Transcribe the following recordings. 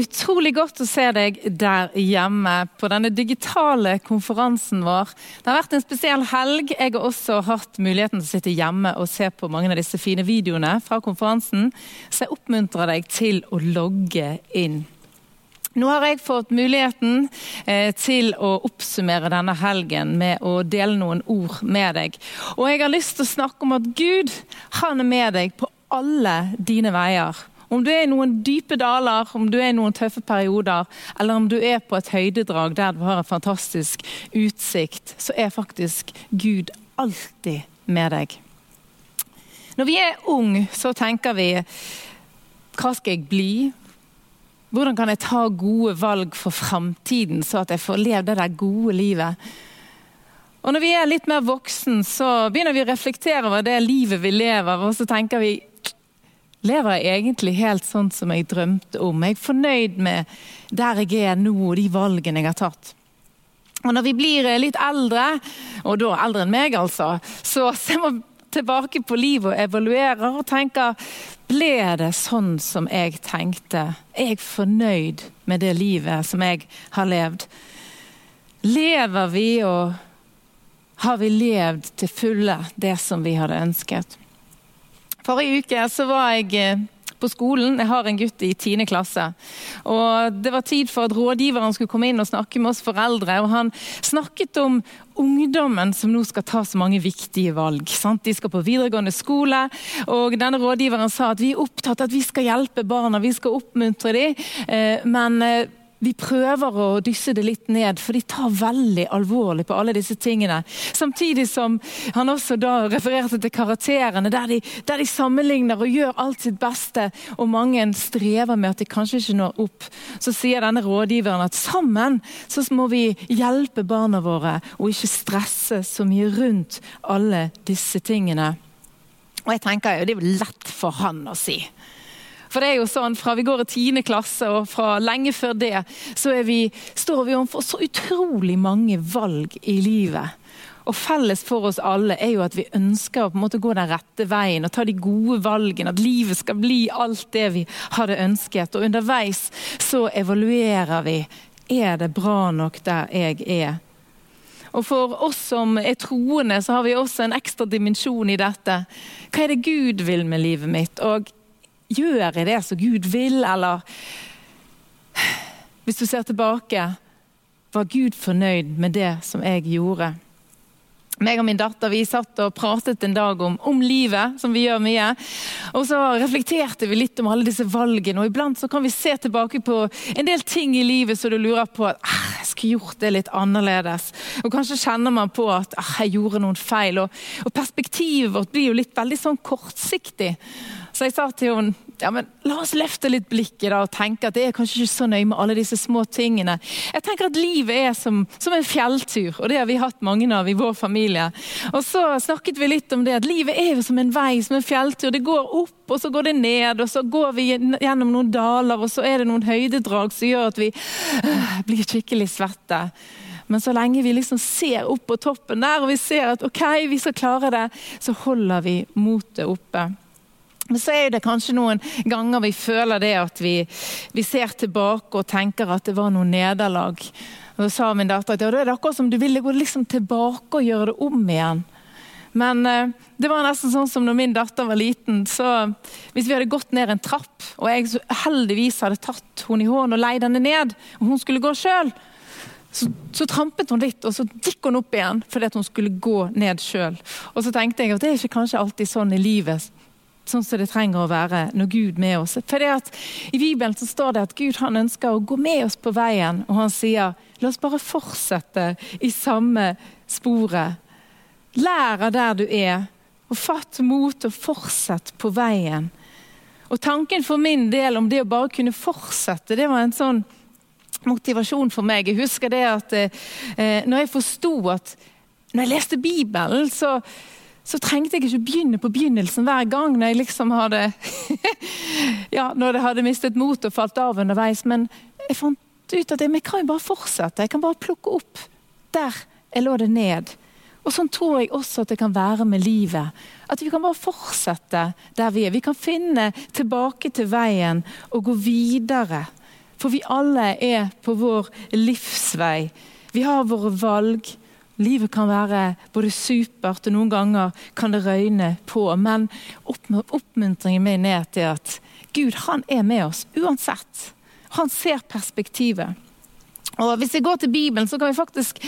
Utrolig godt å se deg der hjemme på denne digitale konferansen vår. Det har vært en spesiell helg. Jeg har også hatt muligheten til å sitte hjemme og se på mange av disse fine videoene fra konferansen, så jeg oppmuntrer deg til å logge inn. Nå har jeg fått muligheten eh, til å oppsummere denne helgen med å dele noen ord med deg. Og jeg har lyst til å snakke om at Gud han er med deg på alle dine veier. Om du er i noen dype daler, om du er i noen tøffe perioder, eller om du er på et høydedrag der du har en fantastisk utsikt, så er faktisk Gud alltid med deg. Når vi er unge, så tenker vi hva skal jeg bli? Hvordan kan jeg ta gode valg for framtiden, så at jeg får leve det der gode livet? Og Når vi er litt mer voksen, så begynner vi å reflektere over det livet vi lever, og så tenker vi lever jeg egentlig helt sånn som jeg drømte om? Jeg er fornøyd med der jeg er nå og de valgene jeg har tatt. Og Når vi blir litt eldre, og da eldre enn meg, altså, så ser vi tilbake på livet og evaluerer og tenker ble det sånn som jeg tenkte? Er jeg fornøyd med det livet som jeg har levd? Lever vi og har vi levd til fulle det som vi hadde ønsket? Forrige uke så var jeg eh, på skolen. Jeg har en gutt i 10. klasse. Og Det var tid for at rådgiveren skulle komme inn og snakke med oss foreldre. og Han snakket om ungdommen som nå skal ta så mange viktige valg. Sant? De skal på videregående skole. og Denne rådgiveren sa at vi er opptatt av at vi skal hjelpe barna, vi skal oppmuntre dem. Eh, men eh, vi prøver å dysse det litt ned, for de tar veldig alvorlig på alle disse tingene. Samtidig som han også da refererte til karakterene, der de, der de sammenligner og gjør alt sitt beste, og mange strever med at de kanskje ikke når opp. Så sier denne rådgiveren at sammen så må vi hjelpe barna våre, og ikke stresse så mye rundt alle disse tingene. Og jeg tenker jo, Det er jo lett for han å si. For det er jo sånn, Fra vi går i tiende klasse og fra lenge før det, så vi, står vi overfor så utrolig mange valg i livet. Og Felles for oss alle er jo at vi ønsker å på en måte gå den rette veien og ta de gode valgene. At livet skal bli alt det vi hadde ønsket. Og underveis så evaluerer vi. Er det bra nok der jeg er? Og For oss som er troende, så har vi også en ekstra dimensjon i dette. Hva er det Gud vil med livet mitt? Og Gjør jeg det som Gud vil, eller Hvis du ser tilbake, var Gud fornøyd med det som jeg gjorde? meg og min datter vi satt og pratet en dag om, om, livet, som vi gjør mye. Og så reflekterte vi litt om alle disse valgene, og iblant så kan vi se tilbake på en del ting i livet så du lurer på at ah, jeg skulle gjort det litt annerledes. Og kanskje kjenner man på at ah, jeg gjorde noen feil. Og, og perspektivet vårt blir jo litt veldig sånn kortsiktig. Jeg sa til henne ja, men la oss løfte litt blikket da, og tenke at det er kanskje ikke så nøye med alle disse små tingene. Jeg tenker at Livet er som, som, en fjelltur, og det har vi hatt mange av i vår familie. Og Så snakket vi litt om det at livet er jo som en vei, som en fjelltur. Det går opp, og så går det ned, og så går vi gjennom noen daler, og så er det noen høydedrag som gjør at vi øh, blir skikkelig svette. Men så lenge vi liksom ser opp på toppen der, og vi ser at ok, vi skal klare det, så holder vi motet oppe. Men så er det kanskje noen ganger vi føler det at vi, vi ser tilbake og tenker at det var noe nederlag. Og så sa min datter at ja, det er akkurat som du ville gå liksom tilbake og gjøre det om igjen. Men eh, det var nesten sånn som når min datter var liten. så Hvis vi hadde gått ned en trapp, og jeg heldigvis hadde tatt henne i hånden og leid henne ned, og hun skulle gå sjøl, så, så, trampet hun litt, og så gikk hun opp igjen fordi hun skulle gå ned sjøl. Og så tenkte jeg at det er ikke kanskje alltid sånn i livet sånn som det trenger å være når Gud med oss. For I Bibelen så står det at Gud han ønsker å gå med oss på veien, og han sier la oss bare fortsette i samme sporet. Lær av der du er, og fatt mot og fortsett på veien. Og Tanken for min del om det å bare kunne fortsette, det var en sånn motivasjon for meg. Jeg husker det at eh, når jeg forsto at når jeg leste Bibelen, så, så trengte jeg ikke begynne på begynnelsen hver gang når jeg liksom hadde ja, når jeg hadde mistet mot og falt av underveis. Men jeg fant ut at jeg, jeg kan jo bare fortsette. Jeg kan bare plukke opp der jeg lå det ned. Og Sånn tror jeg også at det kan være med livet. At vi kan bare fortsette der vi er. Vi kan finne tilbake til veien og gå videre. For vi alle er på vår livsvei. Vi har våre valg. Livet kan være både supert, og noen ganger kan det røyne på. Men oppmuntringen min er til at Gud han er med oss uansett. Han ser perspektivet. Og Hvis vi går til Bibelen, så kan vi faktisk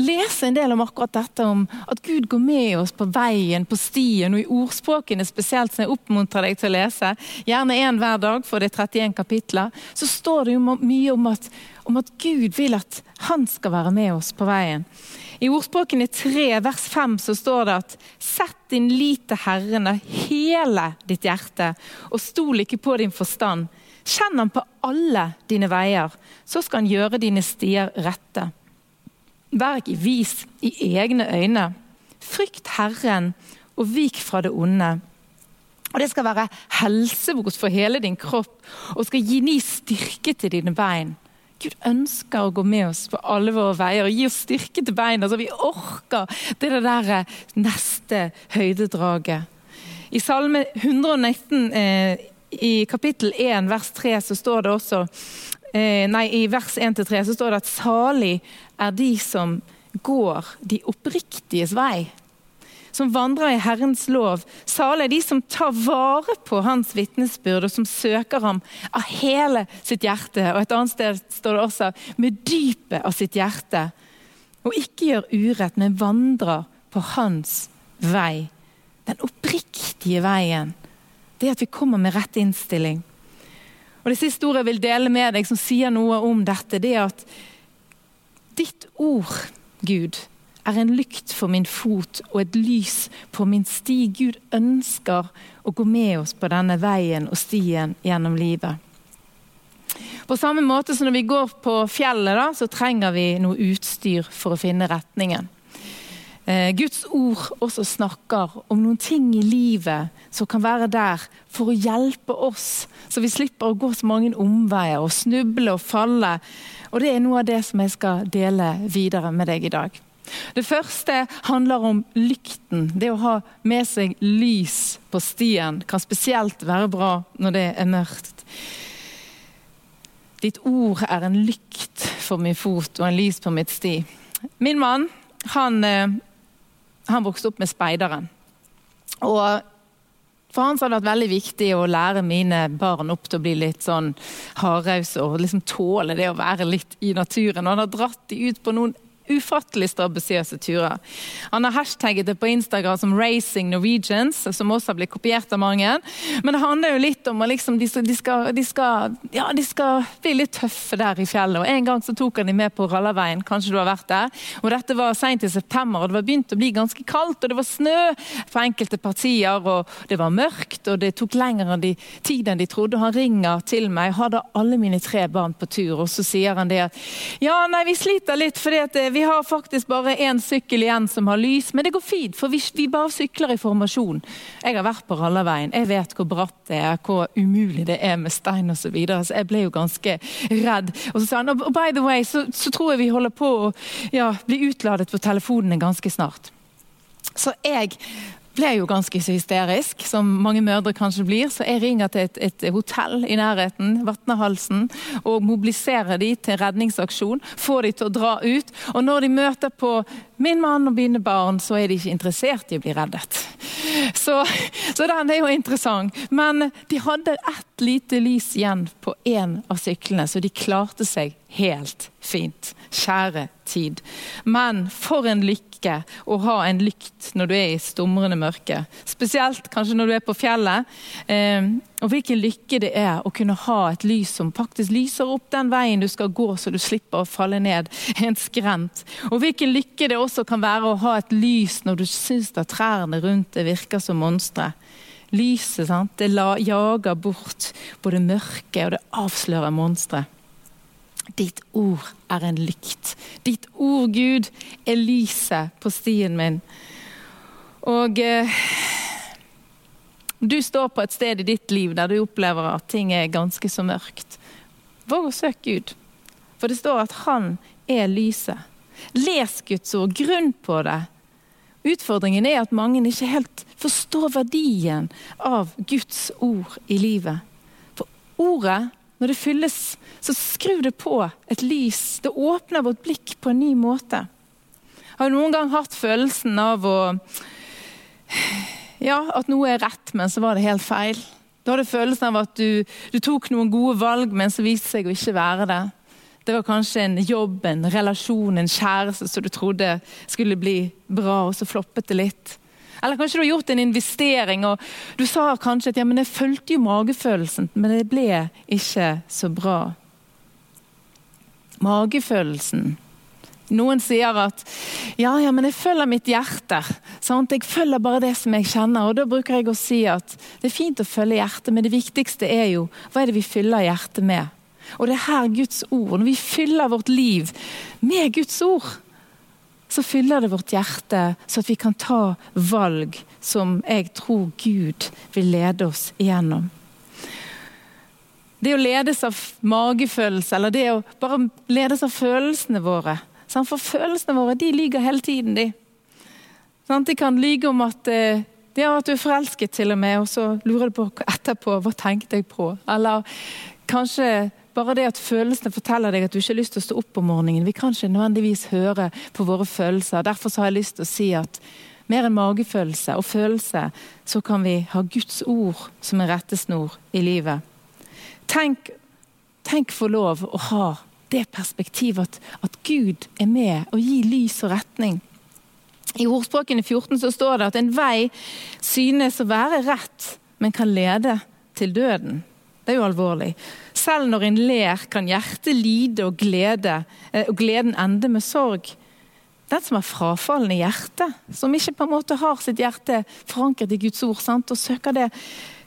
lese en del om akkurat dette. Om at Gud går med oss på veien, på stien, og i ordspråkene spesielt, som jeg oppmuntrer deg til å lese, gjerne én hver dag, for det er 31 kapitler, så står det jo mye om at, om at Gud vil at han skal være med oss på veien. I ordspråkene 3 vers 5 så står det at Sett din lit til Herren av hele ditt hjerte, og stol ikke på din forstand. Kjenn ham på alle dine veier, så skal han gjøre dine stier rette. Vær ikke vis i egne øyne. Frykt Herren og vik fra det onde. Og Det skal være helsebot for hele din kropp og skal gi ny styrke til dine bein. Gud ønsker å gå med oss på alle våre veier og gi oss styrke til beina, så vi orker det der neste høydedraget. I Salme 119 eh, i kapittel 1 vers 3 så står det også eh, Nei, i vers 1-3 så står det at salig er de som går de oppriktiges vei. Som vandrer i Herrens lov. Salig er de som tar vare på hans vitnesbyrd, og som søker ham av hele sitt hjerte. Og et annet sted står det også med dypet av sitt hjerte. Og ikke gjør urett, men vandrer på hans vei. Den oppriktige veien det er at vi kommer med rett innstilling. Og Det siste ordet jeg vil dele med deg, som sier noe om dette, det er at ditt ord, Gud, er en lykt for min fot og et lys på min sti. Gud ønsker å gå med oss på denne veien og stien gjennom livet. På samme måte som når vi går på fjellet, da, så trenger vi noe utstyr for å finne retningen. Eh, Guds ord også snakker om noen ting i livet som kan være der for å hjelpe oss, så vi slipper å gå så mange omveier og snuble og falle. Og Det er noe av det som jeg skal dele videre med deg i dag. Det første handler om lykten. Det å ha med seg lys på stien kan spesielt være bra når det er mørkt. Ditt ord er en lykt for min fot og en lys på mitt sti. Min mann han eh, han vokste opp med speideren. Og for han har det vært veldig viktig å lære mine barn opp til å bli litt sånn hardrause og liksom tåle det å være litt i naturen. Og han har dratt de ut på noen ufattelig strabasiøse turer. Han har hashtagget det på Instagram som 'Racing Norwegians', som også har blitt kopiert av mange. Men det handler jo litt om at liksom, de, de, skal, de, skal, ja, de, skal, bli litt tøffe der i fjellet. Og En gang så tok han de med på Rallarveien, kanskje du har vært der. Og Dette var seint i september, og det var begynt å bli ganske kaldt. og Det var snø på enkelte partier, og det var mørkt, og det tok lengre enn tid enn de trodde. og Han ringer til meg, hadde alle mine tre barn på tur, og så sier han det at ja, nei, vi sliter litt fordi at vi vi har faktisk bare én sykkel igjen som har lys, men det går fint, for vi, vi bare sykler i formasjon. Jeg har vært på Rallarveien, jeg vet hvor bratt det er, hvor umulig det er med stein osv. Så, videre, så jeg ble jo ganske redd. Og så sa han og by the way, så, så tror jeg vi holder på å ja, bli utladet på telefonene ganske snart. Så jeg ble jo ganske så hysterisk, som mange mødre kanskje blir. Så jeg ringer til et, et hotell i nærheten, Vatnehalsen, og mobiliserer de til redningsaksjon. Får de til å dra ut. Og når de møter på min mann og mine barn, så er de ikke interessert i å bli reddet. Så, så den er jo interessant. Men de hadde ett lite lys igjen på én av syklene, så de klarte seg helt fint. Kjære tid. Men for en lykke å ha en lykt når du er i stumrende mørke. Spesielt kanskje når du er på fjellet. Eh, og hvilken lykke det er å kunne ha et lys som faktisk lyser opp den veien du skal gå, så du slipper å falle ned en skrent. Og hvilken lykke det også kan være å ha et lys når du syns at trærne rundt deg virker som monstre. Lyset sant? det jager bort både mørket og det avslører monstre. Ditt ord er en lykt. Ditt ord, Gud, er lyset på stien min. Og eh, du står på et sted i ditt liv der du opplever at ting er ganske så mørkt. Våg å søke Gud. For det står at han er lyset. Les Guds ord, grunn på det. Utfordringen er at mange ikke helt forstår verdien av Guds ord i livet. For ordet, når det fylles, så skrur det på et lys. Det åpner vårt blikk på en ny måte. Har du noen gang hatt følelsen av å Ja, at noe er rett, men så var det helt feil? Du hadde følelsen av at du, du tok noen gode valg, men så viste seg å ikke være det. Det var kanskje en jobb, en relasjon, en kjæreste som du trodde skulle bli bra, og så floppet det litt. Eller kanskje du har gjort en investering og du sa kanskje at ja, men jeg fulgte jo magefølelsen, men det ble ikke så bra. Magefølelsen. Noen sier at ja, ja, men jeg følger mitt hjerte. Sant? Jeg følger bare det som jeg kjenner. Og Da bruker jeg å si at det er fint å følge hjertet, men det viktigste er jo hva er det vi fyller hjertet med. Og det er her Guds ord Når vi fyller vårt liv med Guds ord, så fyller det vårt hjerte, så at vi kan ta valg som jeg tror Gud vil lede oss igjennom. Det å ledes av magefølelse, eller det å bare ledes av følelsene våre. For følelsene våre de lyver hele tiden, de. De kan lyge om at, det ja, at du er forelsket, til og med, og så lurer du på etterpå hva tenkte jeg på. Eller kanskje bare det at følelsene forteller deg at du ikke har lyst til å stå opp om morgenen. Vi kan ikke nødvendigvis høre på våre følelser. Derfor har jeg lyst til å si at mer enn magefølelse og følelse, så kan vi ha Guds ord som en rettesnor i livet. Tenk, tenk for lov å ha det perspektivet at, at Gud er med og gir lys og retning. I ordspråkene 14 så står det at en vei synes å være rett, men kan lede til døden. Det er jo alvorlig. Selv når en ler, kan hjertet lide og, glede, eh, og gleden ende med sorg. Den som har frafallen i hjertet, som ikke på en måte har sitt hjerte forankret i Guds ord, sant? og søker det,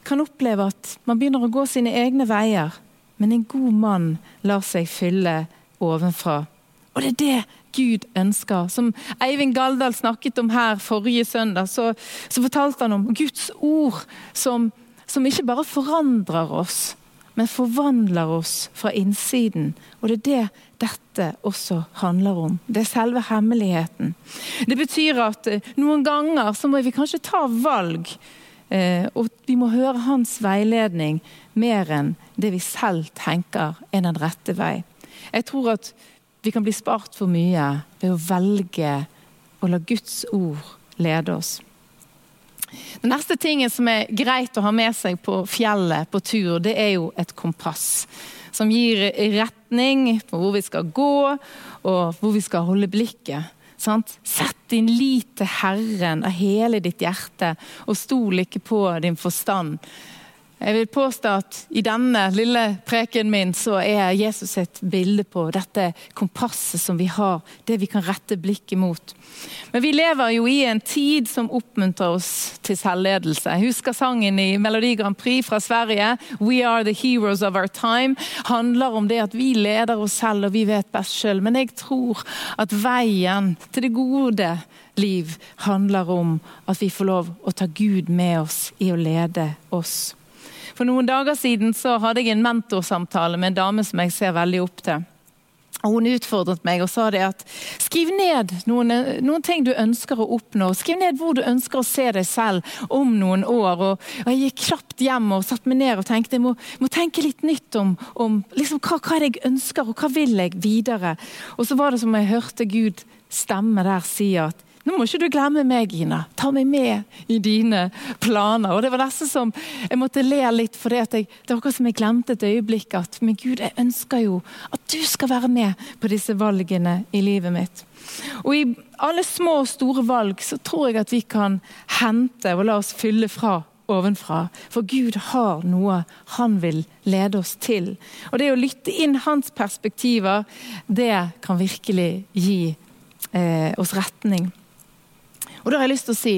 kan oppleve at man begynner å gå sine egne veier. Men en god mann lar seg fylle ovenfra. Og det er det Gud ønsker. Som Eivind Galdal snakket om her forrige søndag, så, så fortalte han om Guds ord som, som ikke bare forandrer oss, men forvandler oss fra innsiden. Og det er det dette også handler om. Det er selve hemmeligheten. Det betyr at eh, noen ganger så må vi kanskje ta valg. Eh, og vi må høre hans veiledning mer enn det vi selv tenker er den rette vei. Jeg tror at vi kan bli spart for mye ved å velge å la Guds ord lede oss. Den neste tingen som er greit å ha med seg på fjellet på tur, det er jo et kompass. Som gir retning på hvor vi skal gå, og hvor vi skal holde blikket. Sant? Sett din lit til Herren av hele ditt hjerte, og stol ikke på din forstand. Jeg vil påstå at i denne lille preken min så er Jesus et bilde på dette kompasset som vi har, det vi kan rette blikket mot. Men vi lever jo i en tid som oppmuntrer oss til selvledelse. Jeg husker sangen i Melodi Grand Prix fra Sverige, 'We are the heroes of our time', handler om det at vi leder oss selv og vi vet best sjøl. Men jeg tror at veien til det gode liv handler om at vi får lov å ta Gud med oss i å lede oss. For noen dager siden så hadde jeg en mentorsamtale med en dame som jeg ser veldig opp til. Og Hun utfordret meg og sa det at skriv ned noen, noen, ting du ønsker å oppnå. Skriv ned hvor du ønsker å se deg selv om noen år. Og, og Jeg gikk kjapt hjem og satte meg ned og tenkte jeg må, må tenke litt nytt om, om liksom, hva, hva jeg ønsker og hva vil jeg videre. Og så var det som jeg hørte Gud stemme der si at nå må ikke du glemme meg, Gina. Ta meg med i dine planer. Og Det var nesten som jeg måtte le litt, for det, var akkurat som jeg glemte et øyeblikk at men Gud, jeg ønsker jo at du skal være med på disse valgene i livet mitt. Og I alle små og store valg så tror jeg at vi kan hente og la oss fylle fra ovenfra. For Gud har noe han vil lede oss til. Og det å lytte inn hans perspektiver, det kan virkelig gi eh, oss retning. Og da har jeg lyst til å si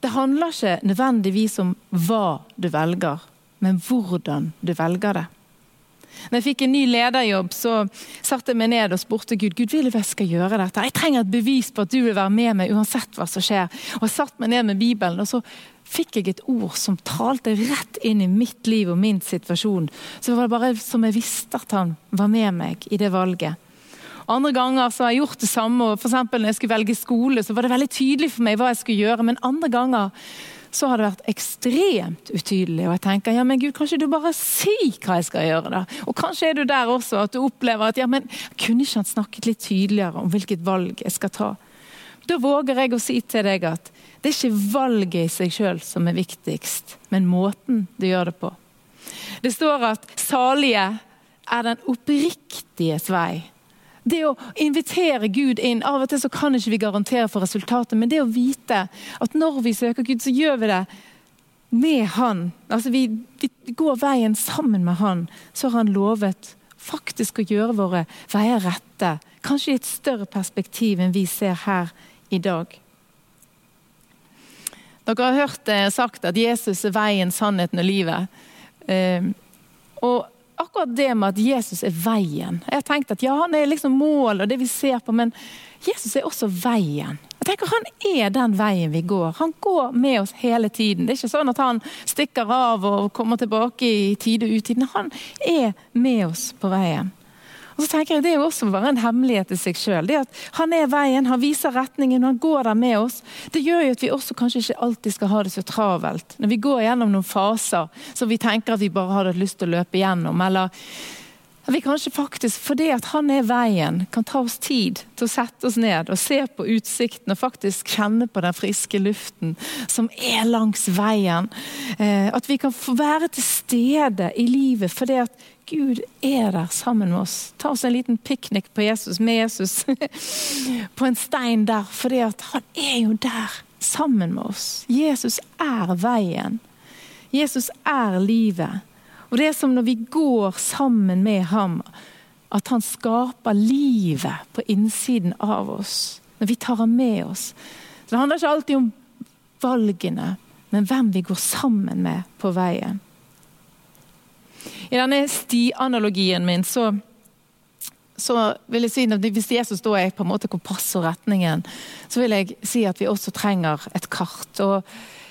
det handler ikke nødvendigvis om hva du velger, men hvordan du velger det. Når jeg fikk en ny lederjobb, så satte jeg meg ned og spurte Gud Gud, vil du jeg skal gjøre dette. Jeg trenger et bevis på at du vil være med meg uansett hva som skjer. Og Jeg satte meg ned med Bibelen, og så fikk jeg et ord som talte rett inn i mitt liv og min situasjon. Så det var bare som jeg visste at han var med meg i det valget. Andre ganger så har jeg gjort det samme. og for Når jeg skulle velge skole, så var det veldig tydelig for meg hva jeg skulle gjøre. Men andre ganger så har det vært ekstremt utydelig. Og jeg tenker ja, men Gud, kanskje du bare si hva jeg skal gjøre, da. Og kanskje er du der også at du opplever at ja, men kunne ikke han snakket litt tydeligere om hvilket valg jeg skal ta? Da våger jeg å si til deg at det er ikke valget i seg sjøl som er viktigst, men måten du gjør det på. Det står at salige er den oppriktiges vei. Det å invitere Gud inn Av og til så kan ikke vi garantere for resultatet, men det å vite at når vi søker Gud, så gjør vi det med Han. Altså vi, vi går veien sammen med Han. Så har Han lovet faktisk å gjøre våre veier rette. Kanskje i et større perspektiv enn vi ser her i dag. Dere har hørt det sagt at Jesus er veien, sannheten og livet. Eh, og akkurat det med at Jesus er veien. Jeg har tenkt at ja, Han er liksom målet og det vi ser på, men Jesus er også veien. Jeg tenker Han er den veien vi går. Han går med oss hele tiden. Det er ikke sånn at han stikker av og kommer tilbake i tide og utide. Han er med oss på veien. Og så tenker jeg Det er jo også bare en hemmelighet i seg sjøl. Han er veien, han viser retningen, han går der med oss. Det gjør jo at vi også kanskje ikke alltid skal ha det så travelt. Når vi går gjennom noen faser som vi tenker at vi bare hadde lyst til å løpe gjennom. eller vi kanskje faktisk, fordi at han er veien, kan ta oss tid til å sette oss ned og se på utsikten og faktisk kjenne på den friske luften som er langs veien. Eh, at vi kan få være til stede i livet fordi at Gud er der sammen med oss. Ta oss en liten piknik på Jesus, med Jesus på en stein der, fordi at han er jo der sammen med oss. Jesus er veien. Jesus er livet. Og det er som når vi går sammen med ham, at han skaper livet på innsiden av oss. Når vi tar ham med oss. Så Det handler ikke alltid om valgene, men hvem vi går sammen med på veien. I denne stianalogien min så, så vil jeg si at Hvis Jesus da er på en måte kompass og retningen, så vil jeg si at vi også trenger et kart. og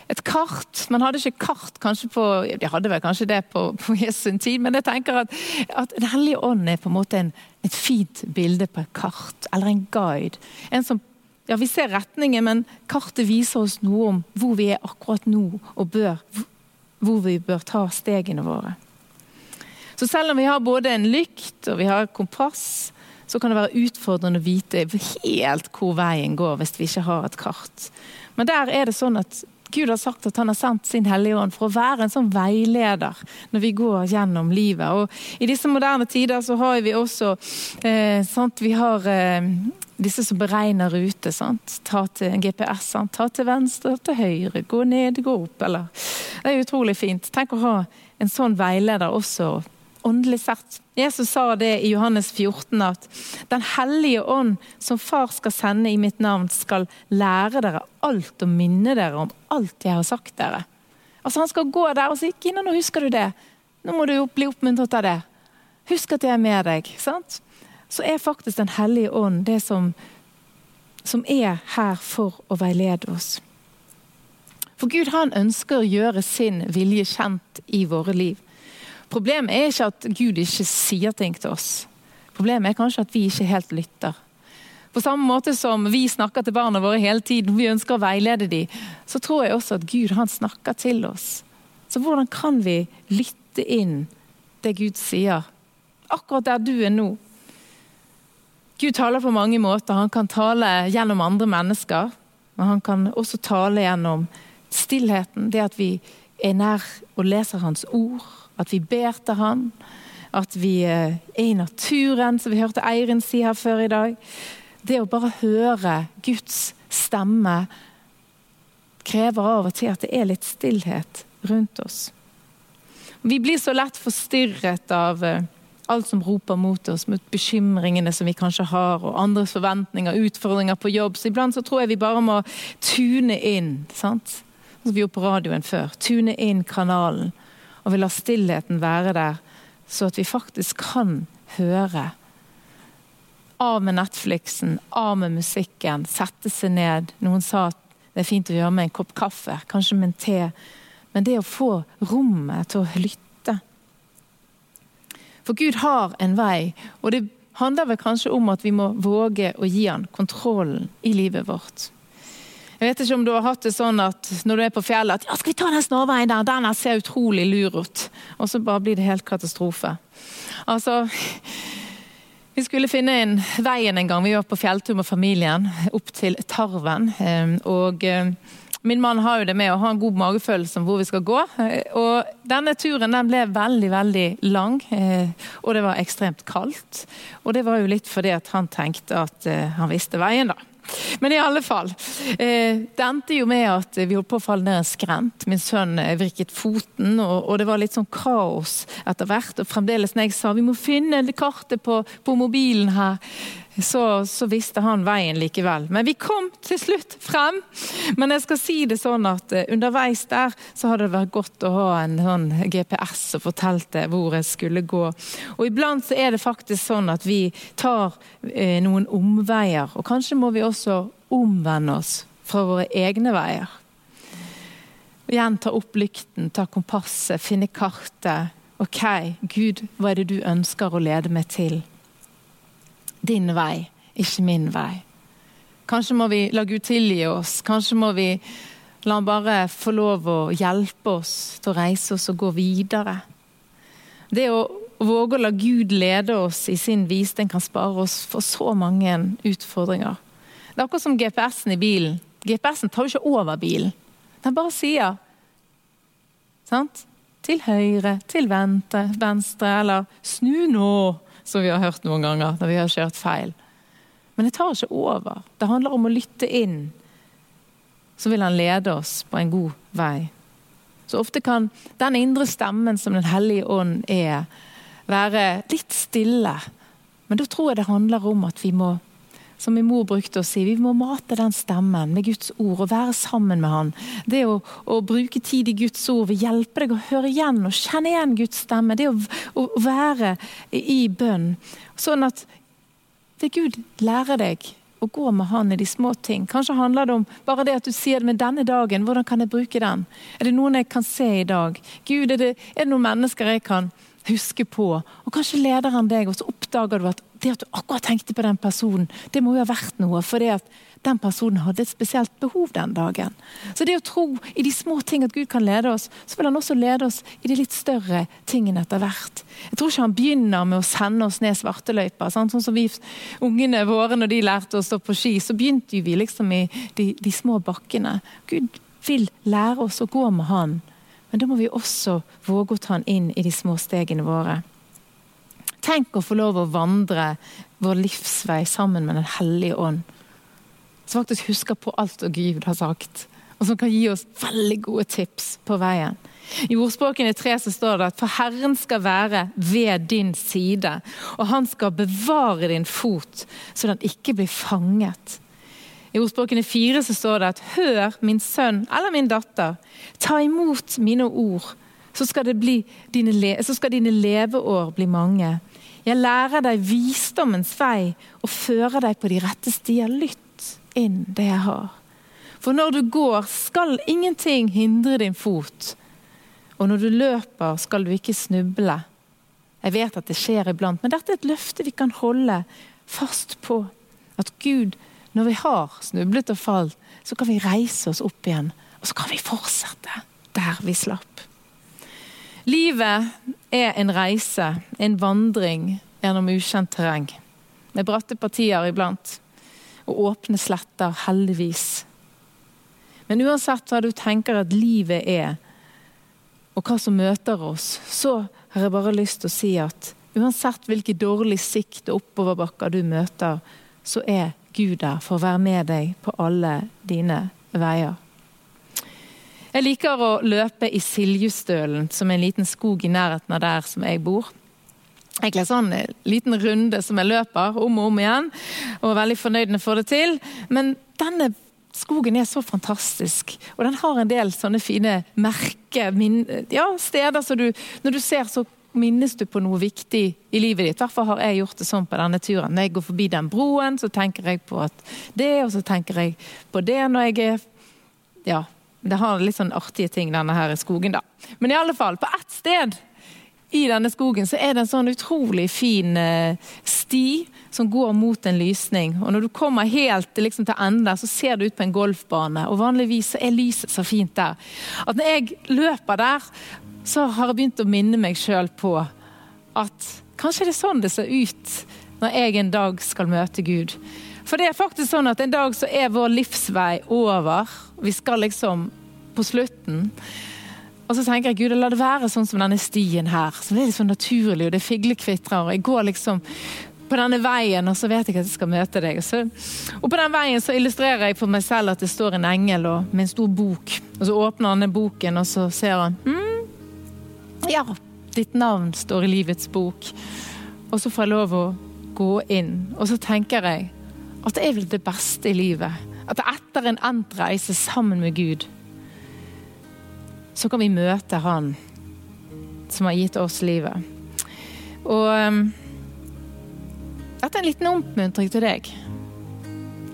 et kart. Man hadde ikke kart kanskje på De hadde vel kanskje det på, på Jesu tid, men jeg tenker at, at Den hellige ånd er på en måte en, et fint bilde på et kart, eller en guide. En som ja, Vi ser retningen, men kartet viser oss noe om hvor vi er akkurat nå, og bør, hvor vi bør ta stegene våre. Så selv om vi har både en lykt og vi har et kompass, så kan det være utfordrende å vite helt hvor veien går hvis vi ikke har et kart. Men der er det sånn at Gud har sagt at han har sendt sin Hellige Ånd for å være en sånn veileder når vi går gjennom livet. Og I disse moderne tider så har vi også eh, sant, vi har eh, disse som beregner rute. Sant? Ta til GPS. Sant? Ta til venstre, til høyre, gå ned, gå opp. Eller. Det er utrolig fint. Tenk å ha en sånn veileder også åndelig sett. Jesus sa det i Johannes 14 at Den hellige ånd som far skal sende i mitt navn, skal lære dere alt og minne dere om alt jeg har sagt dere. Altså Han skal gå der og si 'Gina, nå husker du det. Nå må du bli oppmuntret av det. Husk at jeg er med deg.' sant? Så er faktisk Den hellige ånd det som, som er her for å veilede oss. For Gud han ønsker å gjøre sin vilje kjent i våre liv. Problemet er ikke at Gud ikke sier ting til oss. Problemet er kanskje at vi ikke helt lytter. På samme måte som vi snakker til barna våre hele tiden, vi ønsker å veilede dem, så tror jeg også at Gud han snakker til oss. Så hvordan kan vi lytte inn det Gud sier, akkurat der du er nå? Gud taler på mange måter. Han kan tale gjennom andre mennesker. Men han kan også tale gjennom stillheten, det at vi er nær og leser Hans ord at vi ber til Han. At vi er i naturen, som vi hørte Eirin si her før i dag. Det å bare høre Guds stemme krever av og til at det er litt stillhet rundt oss. Vi blir så lett forstyrret av eh, alt som roper mot oss, mot bekymringene som vi kanskje har, og andres forventninger, utfordringer på jobb. Så iblant så tror jeg vi bare må tune inn, sant? som vi gjorde på radioen før. Tune inn kanalen og vi lar stillheten være der så at vi faktisk kan høre. Av med Netflixen, av med musikken, sette seg ned. Noen sa at det er fint å gjøre med en kopp kaffe, kanskje med en te. Men det å få rommet til å lytte. For Gud har en vei, og det handler vel kanskje om at vi må våge å gi han kontrollen i livet vårt. Jeg vet ikke om du har hatt det sånn at når du er på fjellet at ja, skal vi ta den snarveien der, den ser utrolig lur ut. Og så bare blir det helt katastrofe. Altså, vi skulle finne en veien en gang. Vi var på fjelltur med familien opp til Tarven. Ehm, og eh, Min mann har jo det med å ha en god magefølelse om hvor vi skal gå. Eh, og Denne turen den ble veldig veldig lang, eh, og det var ekstremt kaldt. Og det var jo litt fordi at han tenkte at han visste veien, da. Men i alle fall. Eh, det endte jo med at vi holdt på å falle ned en skrent. Min sønn eh, vrikket foten, og, det var litt sånn kaos etter hvert. Og fremdeles når jeg sa vi må finne kartet på, på mobilen her, så, så, visste han veien likevel. Men vi kom til slutt frem. Men jeg skal si det sånn at uh, underveis der så hadde det vært godt å ha en sånn GPS som fortalte hvor jeg skulle gå. Og iblant så er det faktisk sånn at vi tar eh, noen omveier. Og kanskje må vi også omvende oss fra våre egne veier. Og igjen ta opp lykten, ta kompasset, finne kartet. OK, Gud, hva er det du ønsker å lede meg til? Din vei, ikke min vei. Kanskje må vi la Gud tilgi oss. Kanskje må vi la han bare få lov å hjelpe oss til å reise oss og gå videre. Det å våge å la Gud lede oss i sin visdom kan spare oss for så mange utfordringer. Det er akkurat som GPS-en i bilen. GPS-en tar jo ikke over bilen. Den bare sier sant? til høyre, til venstre, venstre eller snu nå som vi har hørt noen ganger når vi har kjørt feil. Men det tar ikke over. Det handler om å lytte inn. Så vil han lede oss på en god vei. Så ofte kan den indre stemmen som Den hellige ånd er, være litt stille. Men da tror jeg det handler om at vi må som min mor brukte å si, vi må mate den stemmen med Guds ord og være sammen med Han. Det å, å bruke tid i Guds ord vil hjelpe deg å høre igjen og kjenne igjen Guds stemme. Det å, å være i bønn. Sånn at det Gud lærer deg å gå med Han i de små ting. Kanskje handler det om bare det at du sier det med denne dagen. Hvordan kan jeg bruke den? Er det noen jeg kan se i dag? Gud, er det, er det noen mennesker jeg kan huske på? Og kanskje leder han deg, og så oppdager du at det at du akkurat tenkte på den personen, det må jo ha vært noe. For det at den personen hadde et spesielt behov den dagen. Så det å tro i de små ting at Gud kan lede oss, så vil han også lede oss i de litt større tingene etter hvert. Jeg tror ikke han begynner med å sende oss ned svarteløypa. Sånn som vi ungene våre når de lærte å stå på ski, så begynte vi liksom i de, de små bakkene. Gud vil lære oss å gå med han. Men da må vi også våge å ta han inn i de små stegene våre. Tenk å få lov å vandre vår livsvei sammen med Den hellige ånd. Som faktisk husker på alt det Gud har sagt, og som kan gi oss veldig gode tips på veien. I ordspråkene tre så står det at for Herren skal være ved din side, og han skal bevare din fot, så den ikke blir fanget. I ordspråkene fire så står det at hør, min sønn eller min datter, ta imot mine ord, så skal, dine, så skal dine leveår bli mange. Jeg lærer deg visdommens vei og fører deg på de rette stier. Lytt inn det jeg har. For når du går, skal ingenting hindre din fot. Og når du løper, skal du ikke snuble. Jeg vet at det skjer iblant, men dette er et løfte vi kan holde fast på. At Gud, når vi har snublet og falt, så kan vi reise oss opp igjen. Og så kan vi fortsette der vi slapp. Livet er en reise, en vandring gjennom ukjent terreng. Med bratte partier iblant. Og åpne sletter, heldigvis. Men uansett hva du tenker at livet er, og hva som møter oss, så har jeg bare lyst til å si at uansett hvilke dårlig sikt og oppoverbakker du møter, så er Gud der for å være med deg på alle dine veier. Jeg liker å løpe i Siljustølen, som er en liten skog i nærheten av der som jeg bor. Egentlig en sånn en liten runde som jeg løper om og om igjen, og er veldig fornøyd når jeg får det til. Men denne skogen er så fantastisk, og den har en del sånne fine merker, ja, steder som du Når du ser, så minnes du på noe viktig i livet ditt. Hvorfor har jeg gjort det sånn på denne turen. Når jeg går forbi den broen, så tenker jeg på det, og så tenker jeg på det når jeg er Ja, det har litt sånn artige ting, denne her skogen, da. Men i alle fall, på ett sted i denne skogen så er det en sånn utrolig fin eh, sti som går mot en lysning. Og når du kommer helt liksom, til enden, så ser du ut på en golfbane. Og vanligvis er lyset så fint der. At når jeg løper der, så har jeg begynt å minne meg sjøl på at kanskje det er sånn det ser ut når jeg en dag skal møte Gud. For det er faktisk sånn at en dag så er vår livsvei over. Vi skal liksom på slutten. Og så tenker jeg Gud, la det være sånn som denne stien her. Det er litt sånn naturlig, og det er figlekvitrer. Og jeg går liksom på denne veien, og så vet jeg at jeg skal møte deg. Så, og på den veien så illustrerer jeg for meg selv at det står en engel og, med en stor bok. Og så åpner han den boken, og så ser han hm, Ja, ditt navn står i livets bok. Og så får jeg lov å gå inn. Og så tenker jeg at det er vel det beste i livet. At etter en endt reise sammen med Gud, så kan vi møte Han som har gitt oss livet. Og um, dette er en liten oppmuntring til deg.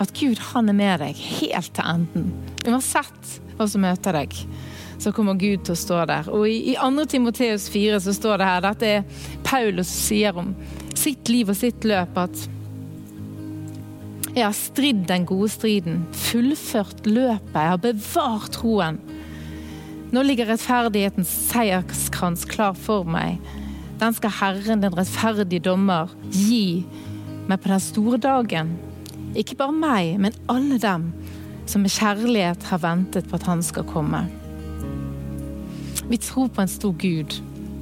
At Gud, han er med deg helt til enden. Uansett hva som møter deg, så kommer Gud til å stå der. Og i, i 2. Timoteus 4 så står det her, dette er Paulus sier om sitt liv og sitt løp, at jeg har stridd den gode striden, fullført løpet, jeg har bevart troen. Nå ligger rettferdighetens seierskrans klar for meg. Den skal Herren, den rettferdige dommer, gi meg på den store dagen. Ikke bare meg, men alle dem som med kjærlighet har ventet på at han skal komme. Vi tror på en stor Gud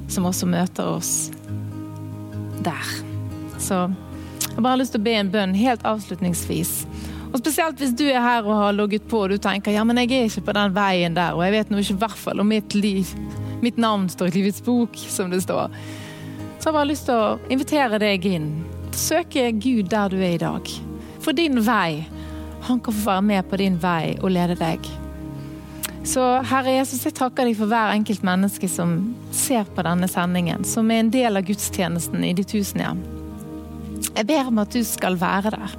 som også møter oss der. Så jeg bare har lyst til å be en bønn helt avslutningsvis. Og Spesielt hvis du er her og har logget på og du tenker ja, men jeg er ikke på den veien der, og jeg vet nå ikke i hvert fall om mitt liv, mitt navn står i livets bok, som det står. Så jeg har bare lyst til å invitere deg inn. Søke Gud der du er i dag. For din vei. Han kan få være med på din vei og lede deg. Så Herre Jesus, jeg takker deg for hver enkelt menneske som ser på denne sendingen, som er en del av gudstjenesten i ditt tusenhjem. Jeg ber om at du skal være der.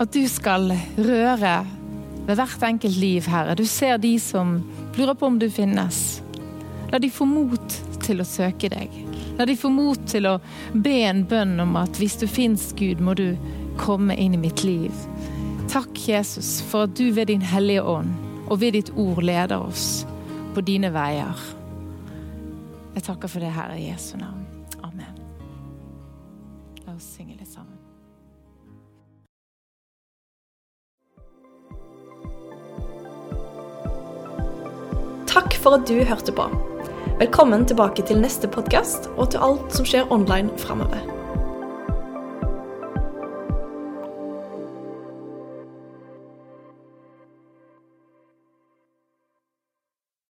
At du skal røre ved hvert enkelt liv, Herre. Du ser de som lurer på om du finnes. La de få mot til å søke deg. La de få mot til å be en bønn om at hvis du fins, Gud, må du komme inn i mitt liv. Takk, Jesus, for at du ved din Hellige Ånd og ved ditt ord leder oss på dine veier. Jeg takker for det, Herre, i Jesu navn. Amen. La oss synge litt sammen. Takk for at du hørte på. Velkommen tilbake til neste podkast og til alt som skjer online framover.